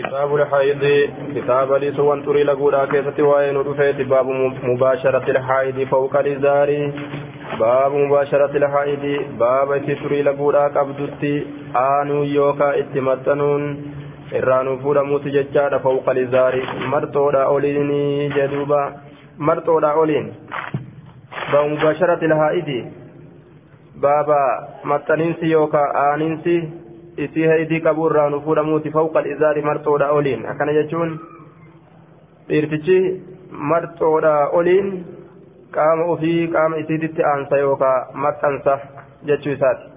كتاب الحيض كتاب لي سوان تري لقولا كيسة وين رفيت باب مباشرة الحائض فوق الإزار باب مباشرة الحائض باب تري لقولا قبضتي آنو يوكا اتمتنون irraanuu fuudhamuuti jechaadha fawqa lizaari marxoodha oliini jedhuuba marxoodha oliin baa mubaasharati lahaa'idi baaba maxxaniinsi yookaan aaniinsi isii heydii qabu irraanuu fuudhamuuti fawqa lizaari marxoodha oliin akkana jechuun dhiirtichi marxoodha oliin qaama ofii qaama isiititti aansa yookaan maxxansa jechuu isaati.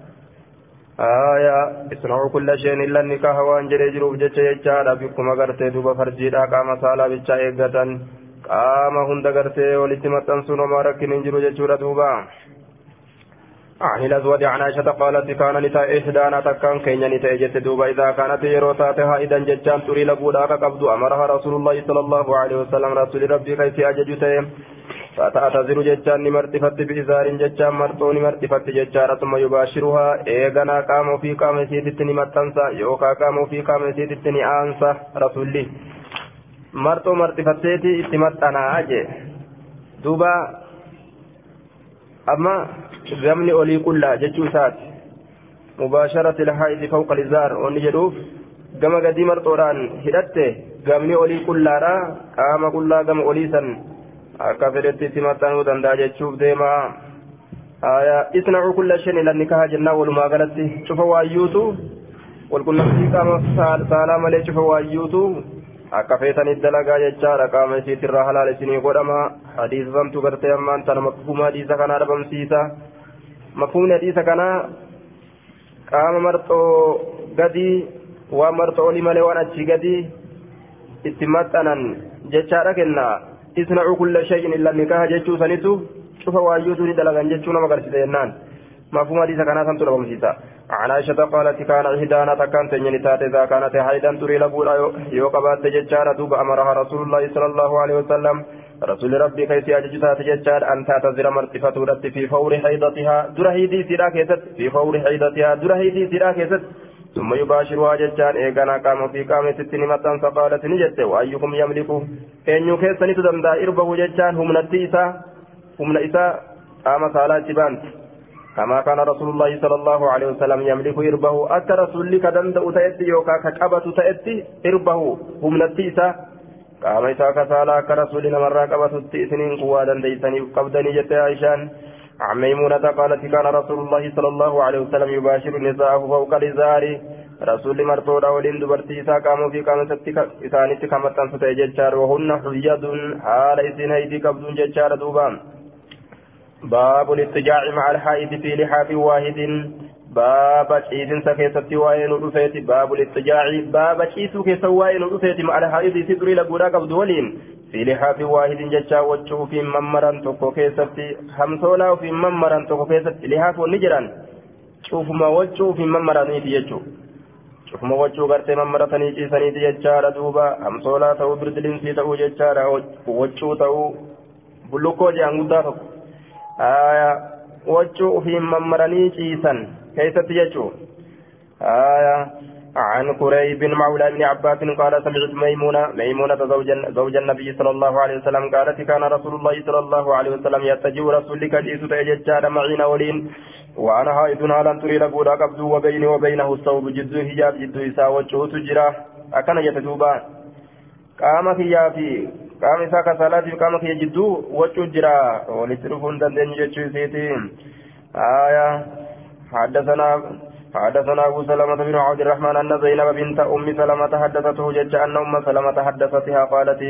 آية اصنعوا كل شيء إلا النكاح وأن جري جروف جتش يجارة بكم أغرتي دوبا فرجيدا قام سالا بيتشا إيغتن قام هند أغرتي ولتمتن سنو ما ركن انجرو جتشورة دوبا عن الأزود عن عائشة قالت كان نتاء إحدانا تكان كين نتاء جت دوبا. إذا كانت يروتاتها إذا جتشان تري لقودا قبض أمرها رسول الله صلى الله عليه وسلم. رسول ربي كيف أججتهم فتعتذر جتان نمرتفت بإزار جتان مرتون مرتفت جتان ثم يباشرها إيغنا قام في قام سيدت نمتنسا يوكا قام في قام سيدت نعانسا رسولي مرتو مرتفتيتي اتمتنا أجي. دوبا. أما gamni olii qullaa jechuu isaati. Mubaasharati ilhaa'idi fawqa lizaar onni jedhuuf gama gadii marxoodhaan hidhatte gamni olii qullaadha qaama qullaa gama olii san akka fedhetti itti maxxanuu danda'a jechuuf deemaa. Isna'uu kulla shan ilan nikaha jennaan walumaa galatti cufa waayyuutu walqunnamtii qaama saalaa malee cufa waayyuutu akka feetanitti dalagaa jechaadha qaama isiitirraa halaal isinii godhama. Hadiisamtu gartee ammaan tanuma kufumaa dhiisa kanaa dhabamsiisa. Kanaa qaama marxoo gadii waan marxoo olii malee waan achii gadii itti maxxanan jechaadha kennaa isnacuu kulla shay'in illa nikaha jechuu sanitu cufa waayyuutu ni dalagan jechuu nama agarsiisa jennaan مفهوم حديث كان سنتر بمسيسا عن عائشة قالت كان إحدانا تكان تنين تات إذا كانت حيدا تري لبولا يوقبات تججار دوب أمرها رسول الله صلى الله عليه وسلم رسول ربي كيف أججتا تججار أن تعتذر مرتفة رت في فور حيضتها درهيدي سيرا كيست في فور حيضتها درهيدي سيرا كيست. ثم يباشرها ججان إيقانا قام في قام ست نمتان فقالت نجت وأيكم يملك؟ أن يكيسني تدمدا إربه ججان هم نتيسا هم نئسا قام صلاة بانت كما كان رسول الله صلى الله عليه وسلم يملك إربه أتى رسول لك دند تأتي يوكا كقبة تأتي إربه هم نتيسا قام إسا كسالا كرسولنا مرة قبة تئسنين قوى دنديسني قبضني جت عائشان عن ميمونة قالت كان رسول الله صلى الله عليه وسلم يباشر نساءه فوق الإزار. رسول مرتودا ولين دبرتي إسا قاموا في قام ستك إسانيت كمتان ستيججار وهن حجد حال إسين هيدي قبضون ججار دوبان. باب الاضطجاع مع الحائض في لحاف واحد. باب عيد سكيست وين رفيت باب الاضطجاع باب عيسو كيس وين رفيت مع الحائض سدري لقولا قبض في لحاف واحد ججا وجهه في ممرا توكو كيست في ممرا كيست لحاف نجران شوف ما وجهه في ممرا نيتي شوف ما وجهه غرتي ممرا تنيتي سنيتي ججا دوبا تو بردلين في تو ججا وجهه تو بلوكو جانغودا آية وجو في ممرني جيسا كيف تجو آية. عن قريب مولى ابن عباس قال سمعت ميمونة ميمونة زوج زوج النبي صلى الله عليه وسلم قالت كان رسول الله صلى الله عليه وسلم يتجو رسولك جيس تججار معين ولين. وأنا هائد هالا تري لقولا قبض وبيني وبينه الصوب جد هجاب جد إسا وجهه تجرى أكن يتجوبا؟ قام فيها في qaama kiyya jidduu wachuu jira walitti dhufuu hin dandeenyu jechuu isiiti آية. حدثنا حدثنا أبو سلمة بن عبد الرحمن أن زينب بنت أم سلمة حدثته جج أن أم سلمة حدثتها قالت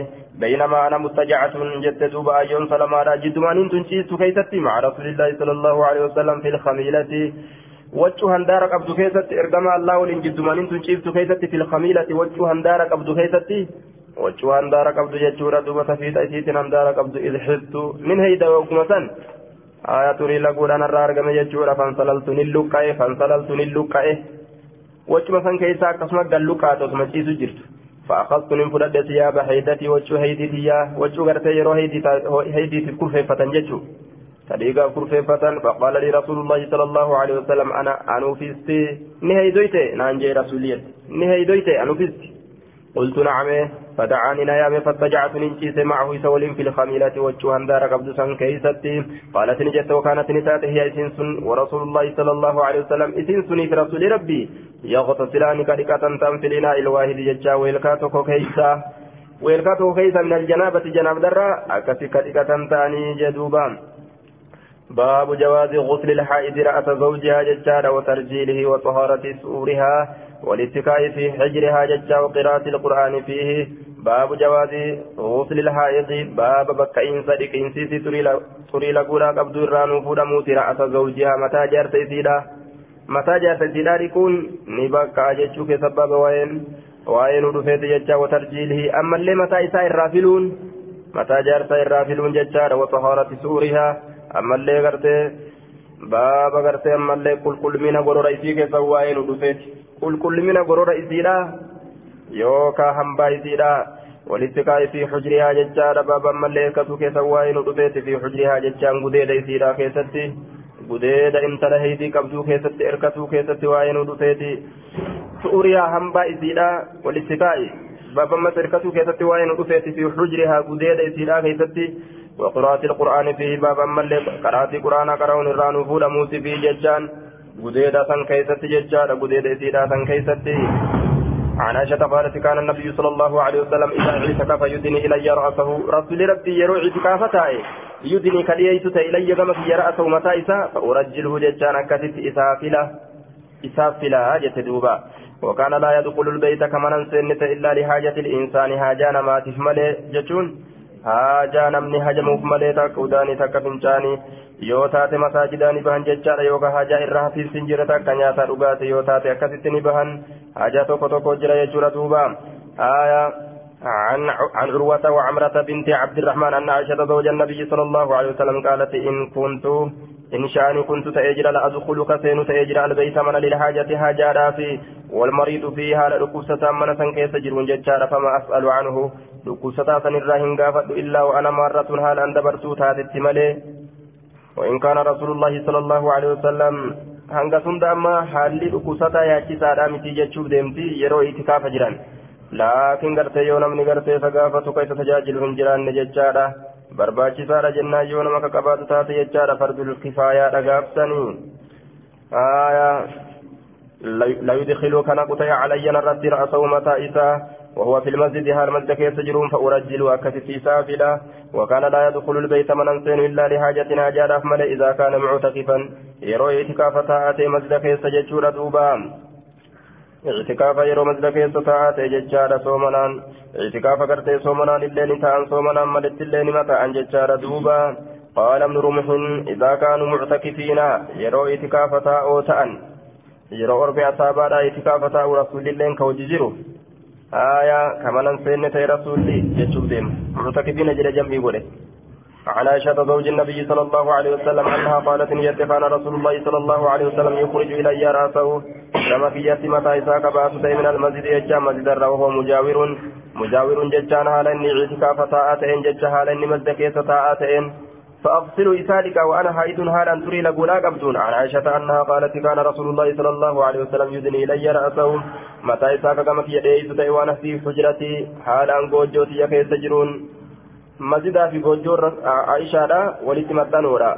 بينما أنا مستجعة جدت دوبا أيون سلمة جد ما تنشيت كيستي مع رسول الله صلى الله عليه وسلم في الخميلة. وجه هندارك عبد كيست إرجما الله ولن جد ما تنشيت كيست في الخميلة وجه هندارك عبد كيستي؟ wachuu handaara qabdu jechuudha duuba safiidha isiitiin handaara qabdu ilxittu min heyda yookuma san irraa argame jechuudha. Fansalaltu nin luqqa'e fansalaltu nin luqqa'e. Wachuma san keessaa akkasuma galluqaate osuma ciisu jirtu. فأخذت من فلد ثياب حيدتي وجه هيدتي يا وجه غرتي يرو هيدتي كرفيفة جتشو تليقا كرفيفة فقال لي رسول الله صلى الله عليه وسلم أنا أنوفستي نهي دويتي نانجي رسوليت نهي دويتي أنوفستي قلت نعم فدعاني نيام فاتجعت ننشيس معه سول في الخميلة وجوها دار قبض سن كيستي. قالت نجت وكانت نتات هي إسنس ورسول الله صلى الله عليه وسلم. إسنسني في رسول ربي. يغتسلان كركة تنفلنا الواحد ججا ويلكاتك كيسا ويلكاتك كيسا من الجنابة جناب درا أكسي كركة تاني جدوبا. باب جواز غسل الحائض رأس زوجها ججارا وترجيله وطهارة سؤورها والاتكاء في حجرها ججا وقراءة القرآن فيه. باب جواز غسل الحائض. باب بكين صديق انسيسي تري لقولا قبض الرانو فودا موتي رأس زوجها. متى جارت إسيدا متى جارت إسيدا لكون نبكى ججوك سبب وين؟ وين رفيت ججا وترجيله. أما اللي متى إساء الرافلون؟ متى جارت الرافلون ججا وطهارة سؤورها أما اللي قرتي baaba gartee ammallee qulqullumina gorora isii keessa waa'ee nu dhufeeti qulqullumina gorora isiidha yookaan hambaa isiidha walitti kaa'e fi hujrihaa jechaadha baaba ammallee akkasuu keessa waa'ee nu dhufeeti fi hujrihaa jechaan gudeeda isiidha keessatti gudeeda intala heetii qabduu keessatti erkatuu keessatti waa'ee nu dhufeeti su'uriyaa hambaa isiidha walitti kaa'e baaba ammas erkatuu keessatti waa'ee nu dhufeeti fi hujrihaa gudeeda isiidha keessatti. وقراءة القرآن فيه بابا ملي قراءة القرآن قرأون الران فول موسي فيه ججان. قديدة سن كيست ججان قديدة سيدة سن كيست. عن عائشة قالت كان النبي صلى الله عليه وسلم إذا اعتكف يدني إلي رأسه رسول ربي يروع اعتكافته يدني كلييتت إلي كما في رأسه متى فأرجله ججان كتت إسافلة. إسافلة جتدوبا وكان لا يدخل البيت كما ننسنت إلا لحاجة الإنسان حاجان ما تشمل جتون. Haajaa namni hajamuuf malee takka udaanii takka fincaanii yoo taate masaajidaan ni bahan jechaadha yookaan haajaa irra hafiifsin jira takka nyaata dhugaate yoo taate akkasitti ni bahan haajaa tokko tokko jira jechuudha duuba آية عن عن عروة وعمرة بنت عبد الرحمن أن عائشة زوج النبي صلى الله عليه وسلم قالت إن كنت إن شأني كنت تأجر لأدخل كسين تأجر البيت من للحاجة حاجة في والمريض فيها لركوسة من سنكيس جرون فما أسأل عنه ركوسة سنرى هنقافت إلا وأنا مرة هال أن دبرت تاتت ملي وإن كان رسول الله صلى الله عليه وسلم hanga sunda amma haalli dhukkubsataa yaachisaadha miti jechuuf deemti yeroo itikaafa jiran laakiin gartee yoo namni gartee isa gaafatu ka isa tajaajilu hin jiraanne jechaadha barbaachisaadha jennaan yoo nama ka qabaatu taate jechaadha fardul kifaayaadha gaaftanii لا يدخل كان قطع علي نرد رأسه متى إساه وهو في المسجد مسجد كيس جرون فأرجل أكتفي سافلا وكان لا يدخل البيت من أنسين إلا لحاجة حاجة أحمل إذا كان معتكفا. يروي اعتكافة آتي مسجد كيس جتشور دوبا. اعتكاف يرو مسجد كيس تآتي جتشار صومنان اعتكاف كرتي صومنان اللين تان صومنان ملت اللين متى أن جتشار دوبا. قال ابن رمح إذا كانوا معتكفين يرو اعتكافة أو تأن يرو أربع أصابع اعتكافة أو رسول الله كوججرو آية كما ننسين تي رسولي جتشوف ديم مرتكبين جل جنبي بوله عن عائشة زوج النبي صلى الله عليه وسلم أنها قالت نيت كان رسول الله صلى الله عليه وسلم يخرج إلي رأسه كما في يتي متى إساك باسط من المسجد يجا مسجد وهو مجاور مجاور ججان هالا إني اعتكاف ساعتين جج هالا إني مسجد كيس ساعتين فأغسل إسالك وأنا حائد هالا تري لقولا قبدون عن عائشة أنها قالت كان رسول الله صلى الله عليه وسلم يدني إلي رأسه متى إساك كما في يديه وأنا في حجرتي. حالا قوجوتي يكيس جرون مسجدا في قوجور عائشة ولتمتنورا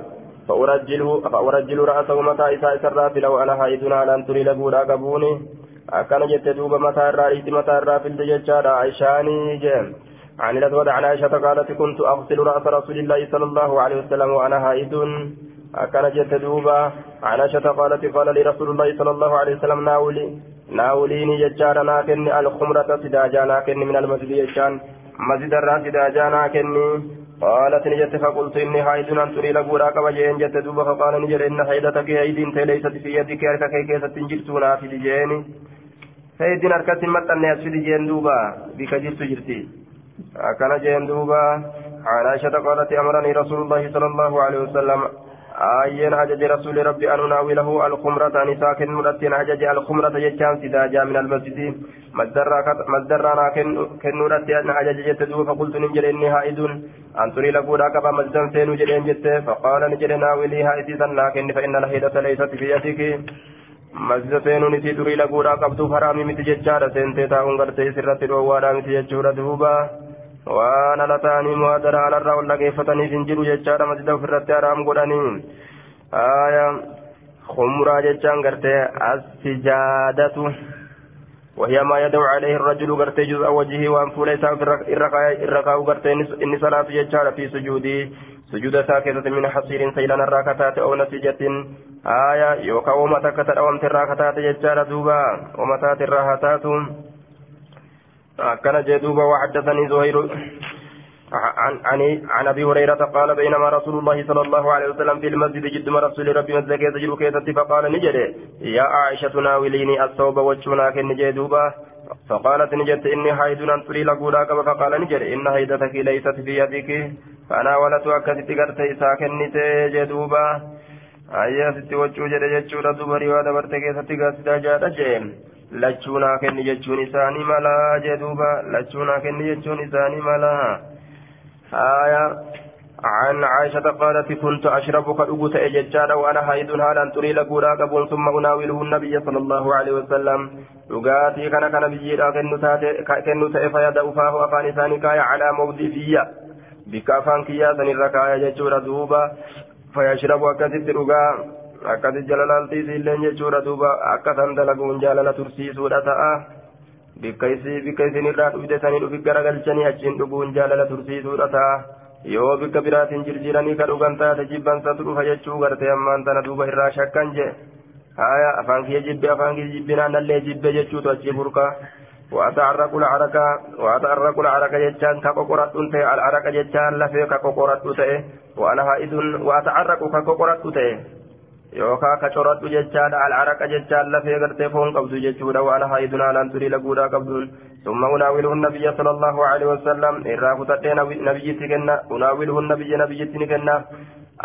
فأرجله فأرجل رأسه متى إساء سرافل وأنا حائد هالا تري لقولا قبوني أكن جت دوب متى الرئيس متى الرافل ججارا عائشاني جيم عن الأسود عن عائشة قالت كنت أغسل رأس رسول الله صلى الله عليه وسلم وأنا هائد. أكن جت دوبا. عن عائشة قالت قال لي رسول الله صلى الله عليه وسلم ناولي. ناوليني ججارا ناكن الخمرة سداجا ناكن من المسجد يجان مسجد الرأس سداجا ناكن قالت نجت فقلت إني حائد أن تري لقورا كبجين جت دوبا فقال نجر إن حيدتك أيد ليست في يدك. أركك كيسة تنجرتنا في دجيني فإذن أركت متى في دجين دوبا. بك جرت جرتي. أكن جين دوبا عن عائشة قالت أمرني رسول الله صلى الله عليه وسلم آيين أجج رسول ربي أن ناوله الخمرة نساء كنورة أجج الخمرة جتان سداجا من المسجد. مصدرنا كنورة أن أجج جتدو فقلت نجل إني هائد. أن تري لقولا كبا مجدن سين جلين جت. فقال نجل ناولي هائد سنا كن فإن الهيدة ليست في يدك. isii durii laguudhaa qabduuf haraami miti jechaadha seentee taa'uun gartee isirratti dhoowwaadhaa miti jechuudha duuba waan ala ta'anii mu'aadara alarraa ol dhageeffataniif hin jiru jechaadha masjida ofirratti haraam godhanii. Aayaa جتان قرتي السجادة وهي ما يدعو عليه الرجل قرتي جزء وجهه وأنفه ليس الرقاء قرتي إن صلاة جتان في سجوده سجود ساكتة من حصير سيلان الراكتات أو نسيجة آية يوكا ومتكت أو أمت الراكتات جتان دوبا ومتات الراهتات كان جدوبا وحدثني زهير عن عن عن ابي هريره قال بينما رسول الله صلى الله عليه وسلم في المسجد جد رسول ربي مسجد يسجد كيتتي فقال نجد يا عائشه ناوليني الثوب وجهنا كن نجدوبا فقالت نجد اني حيد ان تري لقولا فقال نجد ان هيدتك ليست في يدك فناولت اكدت قرتي ساكنت جدوبا sitti wachuu jedhe jechuudha duba riwaa dabarte keessatti gaasidaa jaadha jee lachuu naa kenni jechuun isaanii malaa jee duuba lachuu naa kenni jechuun isaanii malaa آية عن عائشة قالت كنت أشرب كأبوت أججادا وأنا حيد هالا تري لقولا قبول ثم أناوله النبي صلى الله عليه وسلم dhugaatii kana kana biyyiidha kennu ta'e fayyada ufaahu afaan isaanii kaaya calaa mawdii biyya bikka afaan kiyyaa sanirra kaaya jechuudha duuba fayyashirabu akkasitti dhugaa akkasitti jalalaaltii isiilleen jechuudha duuba akka san dalaguun jaalala tursiisuudha ta'a bikka isinirraa dhufte sanii dhufi garagalchanii achiin dhuguun jaalala tursiisuudha ta'a yoo bikka biraatiin jirjiiranii ka dhugan taate jibbansatu dhufa jechuu gartee ammaan tana duuba irraa shakkan jee haya afaan kiyya jibbe afaan kiyya jibbinaan nallee jibbe jechuutu achii burqa وأتعرق العرق وأتعرق العرق جتان كقرات تي العرق جتان لفي كقرات تي وأنا هائد وأتعرق كقرات تي yookaan ka coradhu jechaadha alcaraqa jechaan lafee gartee foon qabdu jechuudha waan haayidun haalaan turii laguudhaa qabduun summa unaawiluhun nabiyya sallallahu alaihi wasallam irraa kutadhee nabiyyitti kenna unaawiluhun nabiyya nabiyyitti ni kenna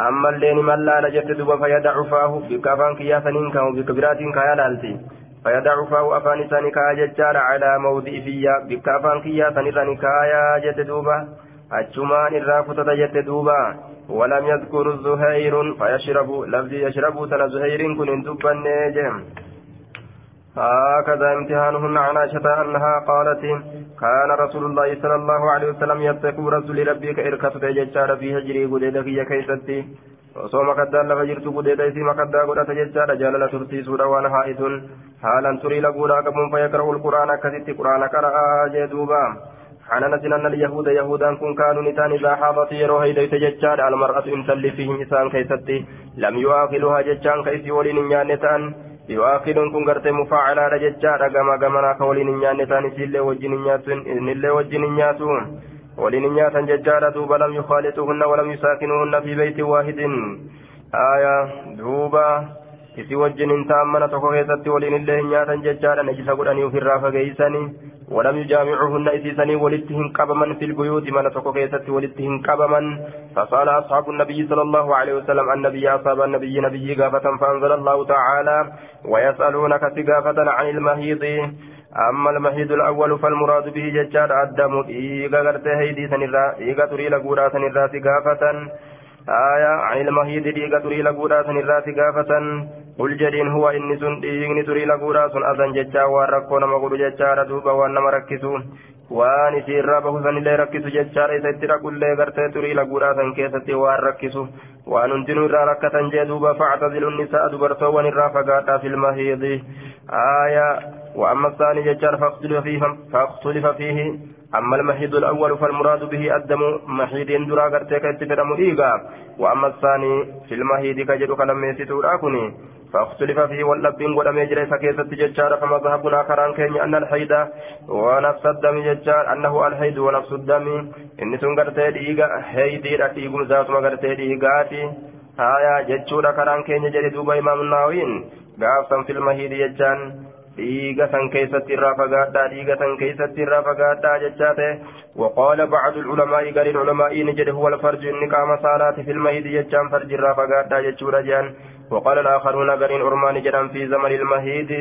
ammallee ni mallaala jette duba fayyadacu faahu bikka afaan kiyyaasaniin kaa'u bikka biraatiin kaayaa laalti fayyadacu faahu afaan isaanii kaayaa jechaadha calaa mawdi'i fiyya bikka afaan kiyyaasaniirra ni kaayaa jette duuba irraa kutata jette duuba ولم يذكر زهير فيشرب لفظ يشرب تنا زهير كن دبن جهم هكذا امتحانهن عن عائشة أنها قالت كان رسول الله صلى الله عليه وسلم يتقو رسول ربك إركفت ججار في هجري قديدك يا كيستي osoo makaddaa lafa jirtu gudeeda isii makaddaa godhata jechaadha jaalala tursiisuudha waan haa'itun haalan turii laguudhaa qabuun fayyaqra'u lqur'aan akkasitti qur'aana qara'aa jee duuba عن انس أن اليهود يهودا كن كانوا نتان اذا حاضت يرو هيديت ججان المرأة ان تلي فيهم انسان كيستي. لم يواكلها ججان كيسي ولين نيانتان. يواكلون كن غرت مفاعلا ججان غما غمنا كولين نيانتان. سيلي وجين نياتون. نيلي وجين نياتون. ولين نياتان ججان دوبا لم يخالطوهن ولم يساكنوهن في بيت واحد. آية دوبا. isi wajjinin ta'an mana tokko keessatti waliin illee hin nyaatan jechaadha najisa godhanii ofirraa fageeysanii ولم يجامعهن إذ ولدتهن قبما في البيوت من تقوكيست ولدتهن قبما فسأل أصحاب النبي صلى الله عليه وسلم النبي أصحاب النبي نبي قافة فأنزل الله تعالى ويسألونك ثقافة عن المهيض. أما المهيد الأول فالمراد به ججار الدم. إيغا غرته هيدي سنرا إيغا تري لقورا سنرا ثقافة آية عن المهيد إيغا تري لقورا سنرا ثقافة قل جدين هو إني سن إيغني تري لقورا سن أذن ججا واركو نما قلو ججار دوبا وانما ركسو waan isiirraa bahu sanillee rakkisu jechaadha isa itti dhaqullee gartee turii laguudhaa san keessatti waan rakkisu waan hundinuu irraa rakkatan jee duuba factazilu nisaa dubartoowwan irraa fagaadhaa filmahiidi aaya وأما الثاني ججار فاختلف فيه فاختلف فيه أما المحيض الأول فالمراد به الدم محيد درا قرتك اتفر مريقا وأما الثاني في المحيض كجد كلام يسيتو فاختلف فيه واللبين ولم يجري فكيست ججار فمذهبنا كران كين أن الحيد ونفس الدم ججار أنه الحيد ونفس الدم. إن سنقرت ديغا هيدي رتيقم ذات مقرت ديغاتي هايا ججور كران كين جري دوبا إمام الناوين. قافا في المهيد ججان dhiiga san keessatti irraa fagaadhaa dhiiga san keessatti irraa fagaadhaa jechaa ta'e وقال بعض العلماء قال العلماء نجد هو الفرج إن قام صلاة في المهيد يجان فرج الرا فقادا يجور جان. وقال الآخرون قال أرمان جدًا في زمن المهيد.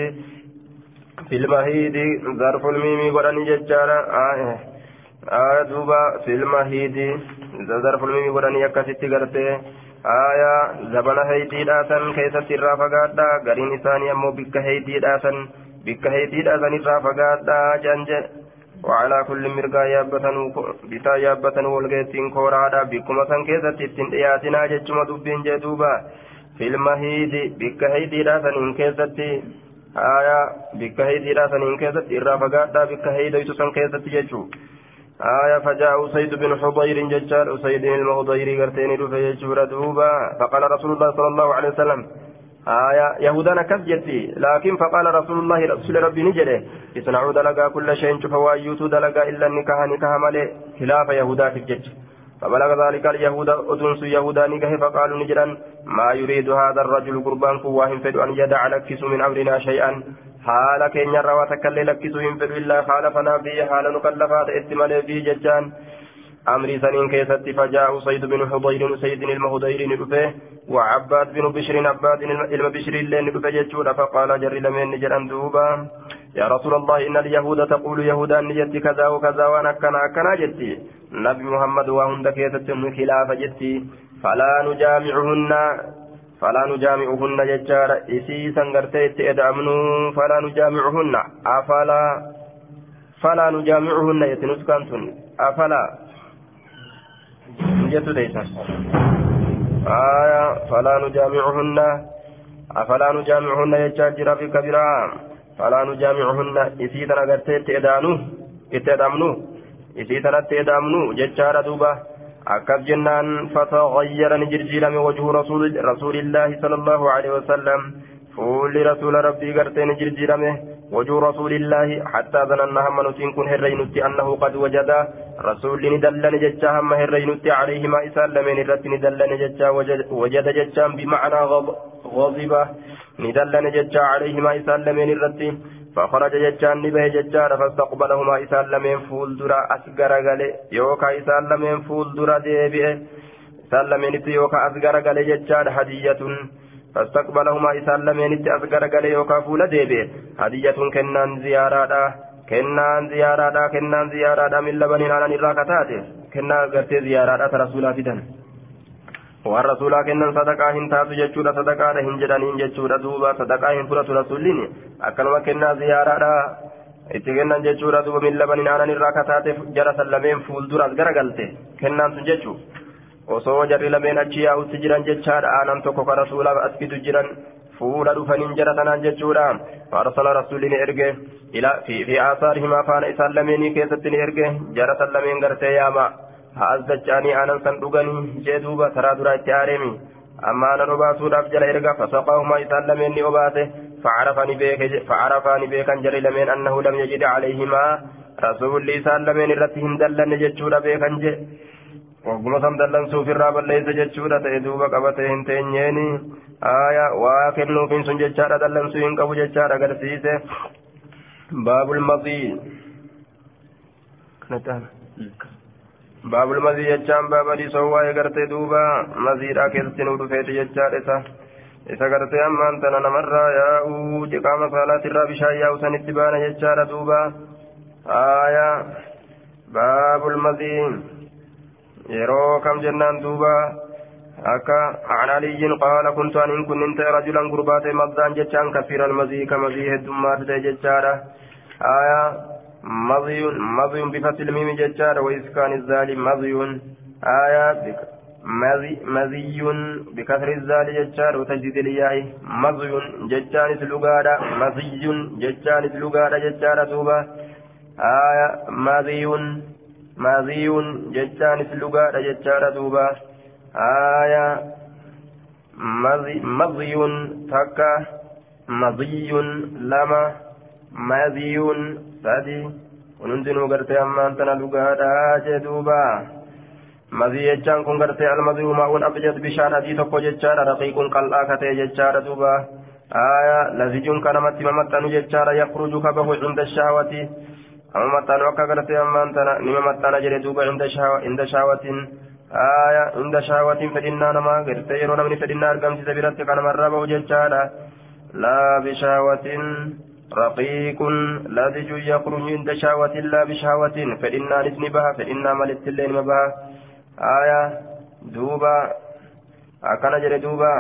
في المهيد ظرف الميم قران ججارا آه آه دوبا في المهيد ظرف الميم قران يكاسيتي قرتي. aayaa zabana haydiidhaasan keessatti irraa fagaadhaa gariin isaanii ammoo bikka haydiidhaasan bikka haydiidhaasan irraa fagaadhaa janje وعلى كل مرقا يابتنو بتا يابتنو والغيتين كورادا بكما سن كيست اتن اياتنا ججما دبين جدوبا. في المهيد بك هيدي راسن ان كيست آية بك هيدي راسن ان كيست إرى فقادا بك هيدي تسن كيست ججو آية فجاء أسيد بن حضير ججار أسيد المهضير قرتين رفع ججور دوبا فقال رسول الله صلى الله عليه وسلم آية يهودان كسجتي لكن فقال رسول الله رسول ربي نجده اصنعوا دلقا كل شيء شوف وايوتو دلقا إلا النكاح نكاح مالي خلاف يهودا في الجج فبلغ ذلك اليهود أدنس يهودا نكاح فقالوا نجرا ما يريد هذا الرجل قربان كواهم فد أن يدع لكس من أمرنا شيئا. حال كين يرى وتكلي لكس من فد إلا خالفنا به حال نكلفات اتمال به ججان. أمري سنين كيست فجاء سيد بن حضير سيد المهضير نبفه وعباد بن بشر عباد المبشر اللي نبفه جتشود فقال جر لمن نجر دوبا. يا رسول الله إن اليهود تقول يهودا نجت كذا وكذا وأنا كنا كنا جتي نبي محمد وهند كيست خلاف جتي فلا نجامعهن فلا نجامعهن ججار. إسي سنغرتيت إدعمنو فلا نجامعهن. أفلا فلا نجامعهن يتنسكنتن أفلا. جت ليسا آية فلا نجامعهن. أفلا نجامعهن يجاجر في كبيرا فلا نجامعهن. إسيتنا قرتي اتدانو اتدامنو إسيتنا اتدامنو ججار دوبا أكب جنان فتغير نجرجيل من وجه رسول, رسول الله صلى الله عليه وسلم. فول رسول ربي قرتي نجرجيل وجه رسول الله حتى ظننا هم نتين كن هرينت أنه قد وجد رسول ندلن ججا هم هرينت عليه ما إسلمين الرت ندلن ججا وجد ججا بمعنى غضبة ندلن ججا عليه ما إسلمين الرت فخرج ججا نبه ججا فاستقبلهما إسلمين فول درا أسقر غلي يوكا إسلمين فول درا ديبئ. إسلمين يوكا أسقر غلي ججا هدية فاستقبلهما إسان لمن أصغر قال يوكا فول ديبي هدية كنان زيارة كنان زيارة كنان زيارة من لبن على الراكتات كنان قرتي زيارة رسولا فدن waan rasuulaa kennan sadaqaa hin taatu jechuudha sadaqaadha hin jedhaniin jechuudha duuba sadaqaa hin fudhatu rasuulliin akkanuma kennaa ziyaaraadha itti kennan jechuudha duuba min labanin aanan irraa kataate jara sallameen fuulduras garagalte kennaan sun jechuudha. Osoo jarri lameen achi yaa'utti jiran jechaadha aanan tokko ka rasuulaaf as jiran fuula dhufaniin jara tanaan jechuudha faarsala rasuulli ni erge fi aasaarihima faana isaan lameenii keessatti ni erge jara san lameen gartee yaama haa as dacha'anii aanan san dhuganii jee duuba taraa duraa itti aareemi amma aanan obaasuudhaaf jala erga fasaqaahuma isaan lameen ni obaase beekan jarri lameen annahu lam yajid calayhimaa rasuulli isaan lameen irratti hin dallanne jechuudha beekan je wagguma san dallansuuf irraa balleessa jechuudha ta'e duuba qabatee hin teenyeeni aya waa kennuufin sun jechaadha dallansuu hin qabu jechaadha agarsiise baabul mazii baabul mazii jechaan baaba dhiisoo waa'ee gartee duuba maziidhaa keessatti nuu dhufeeti jechaadha isa isa gartee ammaan tana namarraa yaa'uu jiqaama saalaatirraa bishaan yaa'u sanitti baana jechaadha duuba aya baabul mazii yeroo kam jennaan duuba akka عن علي قال كنت أن إن كنت رجلا قربات مضان جتان كثير المزي كمزي هدمات جتارة آية مضي مضي بفتح الميم جتارة وإسكان الزال مضي آية مزي مزي بكسر الزال جتار وتجديد الياء مضي جتان سلوغادا مزي جتان سلوغادا جتارة دوبا آية مضي ماضي جتان سلوغا جتان دوبا آية مضي تكا مضي لما ماضي سادي ونندنو غرتي أما أنتنا لغا جدوبا مضي جتان كن غرتي المضي ماء أبجد بشان أدي تقو جتان رقيق قلعا كتي جتان دوبا آية لزج كنمت ممتن جتان يخرج كبه عند amma maxxaanu akka gartee ammaan tana nima maxxaana jedhe duuba inda shaawatiin aya inda shaawatiin fedhinnaa namaa gartee yeroo namni fedhinnaa argamsiise biratti kanamarraa bahu jechaadha laa bishaawatiin raqiiqun ladiju yakruju inda shaawatiin laa bishaawatiin fedhinnaanis ni baha fedhinnaa malittillee nima baha aya duuba akkana jedhe duuba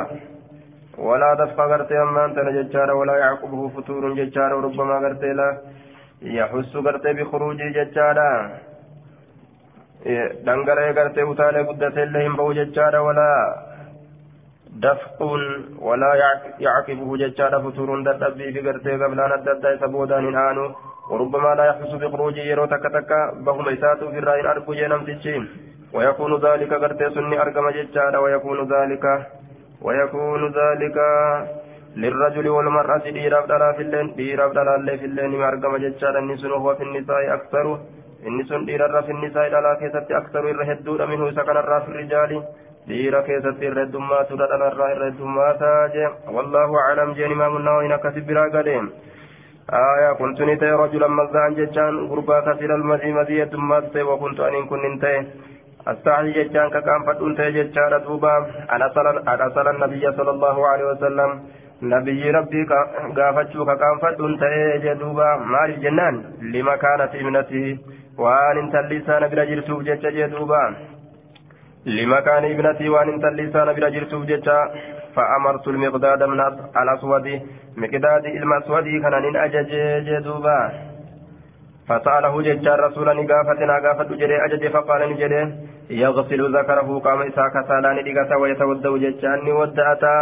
ولا دفق غرتي أمان تنججار ولا يعقبه فتور ججار وربما غرتي لا يحس غرتي بخروج ججارا illee hin bahu jechaadha walaa dafquun walaa yacqibuhu jechaadha futuruun dadhabbii fi gartee gablaan adda addaa isa boodaan hin aanu وربما لا يحس بخروجه يرو تك تك بهم إساته في الرأي أرجو جنم تجين ويكون ذلك قرتي سني أرقم ججارا ويكون ذلك ويكون ذلك للرجل والمرأة ديراب دلا في الليل ديراب دلا اللي في الليل ما أرقم ججارا النسون وهو في النساء أكثر. النسون ديرا في النساء دلا كيست أكثر الرهدود منه سكن الرا في الرجال. ديرا كيست الردمات دلا الرا الردمات والله أعلم جاني ما من نوين كسب براغدين آية كنت نتي رجلا مزان ججان غربا كثير المزي مزي الدمات وكنت أن كن نتي. أستعي ججان ككام فتون تي ججان دوبا أنا صلى النبي صلى الله عليه وسلم. نبي ربي قافتشو ككام فتون تي جدوبا مال الجنان لما كانت ابنته وان انت اللسان بلا جرسوف ججا جدوبا لما كان ابنتي وان انت اللسان بلا جرسوف ججا فأمرت المقداد من الأسود مقداد المسود كان أجج جدوبا فسأله ججار رسولا نقافتنا قافت جري أجج فقال نجري يغسل ذكره قام إساك سالان دقتا ويتودو ججان ودأتا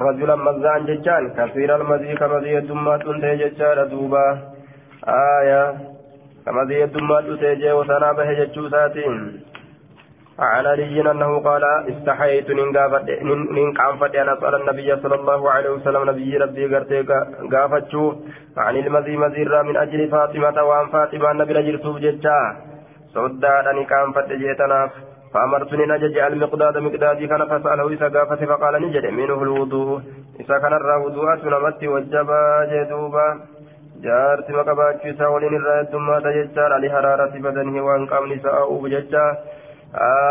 رجلا مزان ججان كثير المزي كمزي الدمات انتهي ججار دوبا. آية. كمزي الدمات انتهي وسنا به ججوساتين عن علي أنه قال استحييت نين قافت أن أسأل النبي صلى الله عليه وسلم نبي ربي قرتي قافتشو. عن المذي مزيرا من أجل فاطمة وعن فاطمة النبي رجل سوف جتا صدادني قافت جيتناف. فأمرتني نجج المقداد مقدادي كان فسأله إذا قافت فقال نجد منه الوضوء. إذا كان الرا وضوءات نمت وجبا جدوبا. جارتي مقباتشي ساولين الرأي الدمات ججار. لحرارة بدنه وأن قام نساء ججار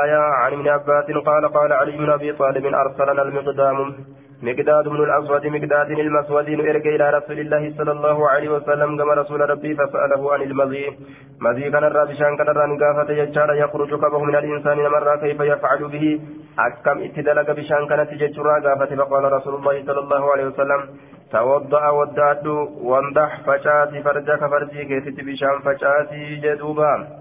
آية عن ابن عباس قال قال علي بن أبي طالب أرسلنا المقدام. مقداد بن الأسود مقداد المسود إرجع إلى رسول الله صلى الله عليه وسلم كما رسول ربي فسأله عن المضي مضي كان الرابشان كان الرانقافة يجار يخرج كبه من الإنسان مرة كيف يفعل به. أكم اتدلق بشان كانت يجرى فقال رسول الله صلى الله عليه وسلم توضأ ودعت وانضح فشاتي فرجك فرجي كيف بشان فشاتي جدوبا؟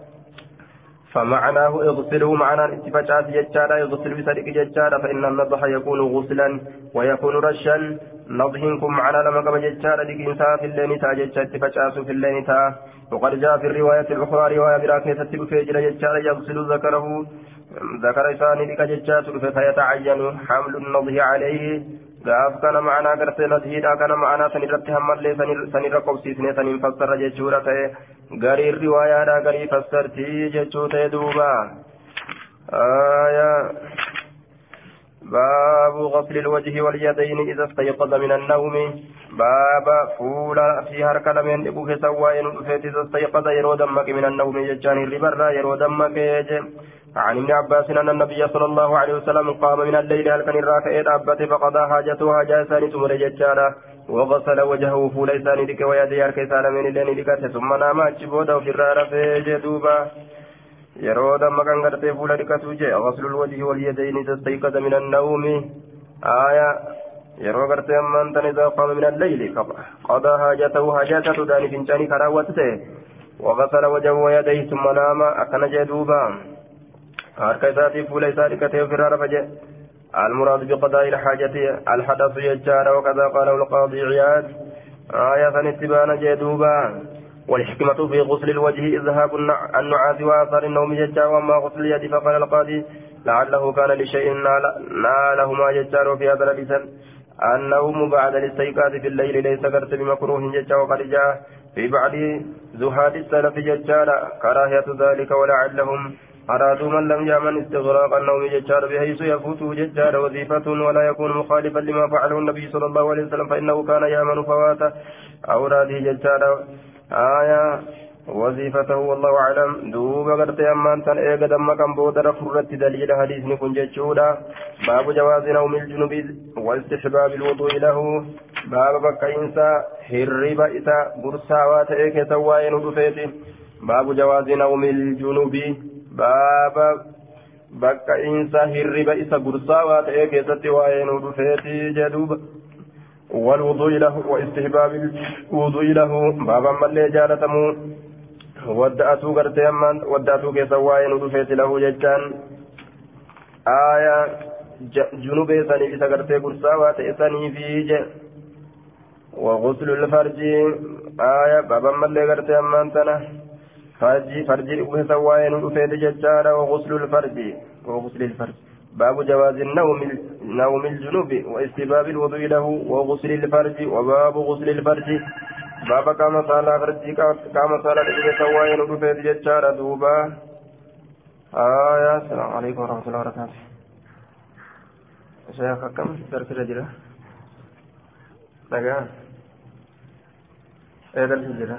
فمعناه اغسله معنى اتفاجات ججارا يغسل بسرق ججارا فإن النضح يكون غسلا ويكون رشا. نضحكم معنى لما ججارا لكنسا في الليل تا ججا اتفاجات في الليل تا وقد جاء في الرواية الأخرى رواية براكة تبفيجر ججارا يغسل ذكره ذكر إساني لك ججات فيتعين حمل النضح عليه. Kana ma'anaa gartee nasiidha kana ma'anaa san irratti hammallee san irra qobsiisnee saniin fassarra jechuudha ta'e garii riwaayaadha garii fassartii jechuu ta'e duuba باب غسل الوجه واليدين إذا استيقظ من النوم باب فولا في هركة لمن يبوك سواء إذا استيقظ يرو دمك من النوم يجاني الربر يرو دمك يجي عن ابن عباس أن النبي صلى الله عليه وسلم قام من الليل هل كان الراكع أبته فقضى حاجته حاجة ثاني ثم ججارة وغسل وجهه فول إساني لك ويدي هركة سالمين الليل لك ثم نام أجبوده الرارة في جدوبا yeroo damma kan gartee fuula dhiqatu jee ghaslul wajhi wal yadayni tastayqaza min annawmi aya yeroo gartee ammaan tan idaa qaama min alleyli qadaa haajatahu haajatatu وغسل وجهه ويديه ثم نام أكن جدوبا harka isaatii fuula isaa dhiqatee ofirraa rafa jedhe المراد بقضاء الحاجة الحدث يجار وكذا قاله القاضي عياد آية اتبان جدوبا والحكمة في غسل الوجه إذهاب النعاس وآثار النوم ججا وأما غسل اليد فقال القاضي لعله كان لشيء نالهما ججار في هذا الحديث النوم بعد الاستيقاظ في الليل ليس كرت بمكروه ججا وقد في بعض زهاد السلف ججار كراهية ذلك ولعلهم أرادوا من لم يعمل استغراق النوم ججار بحيث يفوته ججار وظيفة ولا يكون مخالفا لما فعله النبي صلى الله عليه وسلم فإنه كان يعمل فوات أوراده ججار آية وظيفته والله أعلم دوب قرت أمان تن إيقا دم كان بودر فرت دليل حديث نكون جتشودا باب جواز نوم الجنوب واستحباب الوضوء له باب بك إنسا هرب إسا برسا واتئك سواين دفيت باب جواز نوم الجنوب باب bakka insa hirriba isa gursaawaa ta'ee keessatti waa'ee nu dhufeetii jedhuuba والوضوء له واستحباب الوضوء له بابا ملي جالتمو ودأتو قرتي أمان ودأتو كيسا واين ودفيت له ججان آية جنوب إساني في سقرتي قرصا واتئساني في وغسل الفرج آية بابا ملي قرتي أمان تنا فرجي فرجي كيسا واين ودفيت ججان وغسل الفرج وغسل الفرج باب جواز النوم نوم الجنوب واستباب الوضوء له وغسل الفرج وباب غسل الفرج بابا كما صلى فرجي كما صلى لجل سواين ودفيت ججارة دوبا آية السلام عليكم ورحمة الله وبركاته شيخ كم درس الرجلة نجا إيه درس الرجلة